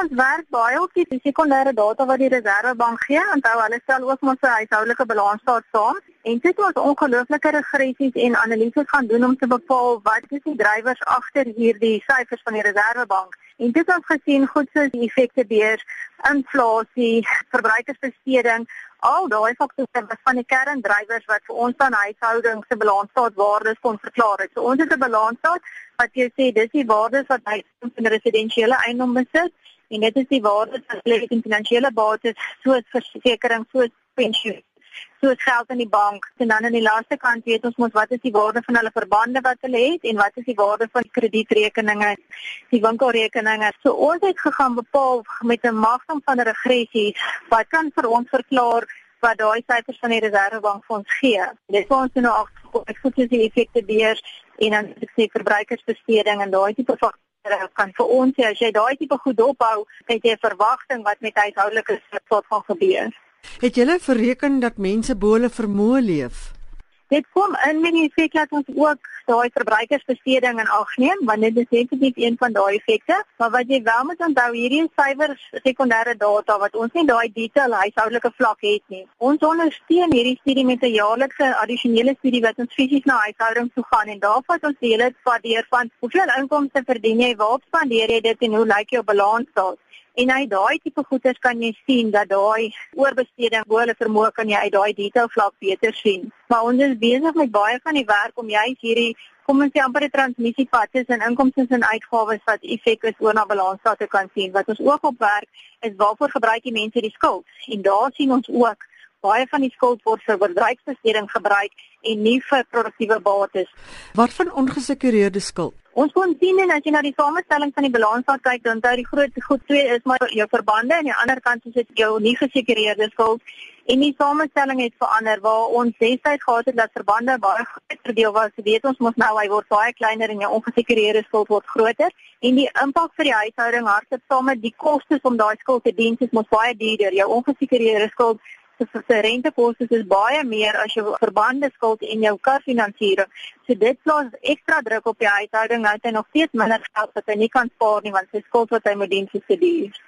Ons werk baie op die sekondêre data wat die Reserwebank gee. Onthou hulle stel ook ons huishoudelike balansstaat saam en dit het ons ongelooflike regressies en analises gaan doen om te bepaal wat is die drywers agter hierdie syfers van die Reserwebank. En dit het gesien goed soos die effekte beurs, inflasie, verbruikersbesteding, al daai faktore was van die kerndrywers wat vir ons aan huishoudings se balansstaatwaardes kon verklaar het. So ons het 'n balansstaat wat jy sê dis die waardes wat hy in residensiële eiendom besit en dit is die waardes wat lê in finansiële bates soos versekerings, soos pensioen soos geld in die bank en dan aan die laaste kant weet ons mos wat is die waarde van hulle verbande wat hulle het en wat is die waarde van kredietrekeninge, die winkelrekeninge. So ons het gegaan bepaal met 'n magdom van regressie wat kan vir ons verklaar wat daai syfers van die Reserwebank vir ons gee. Dit is ons nou agterkom, ek voel dis die effekte beheer en dan ek sê verbruikersbesteding en daai tipe van kan vir ons sê as jy daai tipe goed dophou, het jy 'n verwagting wat met huishoudelike soort van gebeur. Het julle bereken dat mense bo hulle vermoë leef? Dit kom in met die feit dat ons ook daai verbruikersbesteding in ag neem, want dit is definitief een van daai effekte. Maar wat jy wel moet onthou, hierdie suiwer sekondêre data wat ons nie daai detail huishoudelike vlak het nie. Ons ondersteun hierdie studie met 'n jaarlikse addisionele studie wat ons fisies na huishoudings toe gaan en daar vat ons die hele pad deur van hoeveel inkomste verdien jy, waar spandeer jy dit en hoe lyk jou balans daar? En uit daai tipe goeder kan jy sien dat daai oorbesteding bo hulle vermoë kan jy uit daai detail vlak beter sien. Maar ons is besig met baie van die werk om juist hierdie kom ons sê amper die transmissiepad tussen inkomste en uitgawes wat effek is oor na balansstaat te kan sien. Wat ons ook op werk is waarvoor gebruik die mense die skuld? En daar sien ons ook baie van die skuld word vir bedryfsbesteding gebruik en nie vir produktiewe bates. Wat van ongesekureerde skuld? Ons kon sien en as jy na die samestelling van die balansstaat kyk, dan onthou die groot goed twee is maar jou verbande en aan die ander kant is dit jou nie gesekureerde skuld. En die samestelling het verander waar ons destyds gehad het dat verbande baie groter deel was. Weet ons mos nou hy word baie kleiner en jou ongesekureerde skuld word groter en die impak vir die huishouding hardop saam met die kostes om daai skuld te dien is mos baie duurder. Jou ongesekureerde skuld se rentekoste is baie meer as jou verbande skuld en jou karfinansiering. So dit plaas ekstra druk op die huishouding nou het hy nog steeds minder geld wat hy nie kan spaar nie want sy skuld wat hy moet dien vir se duur.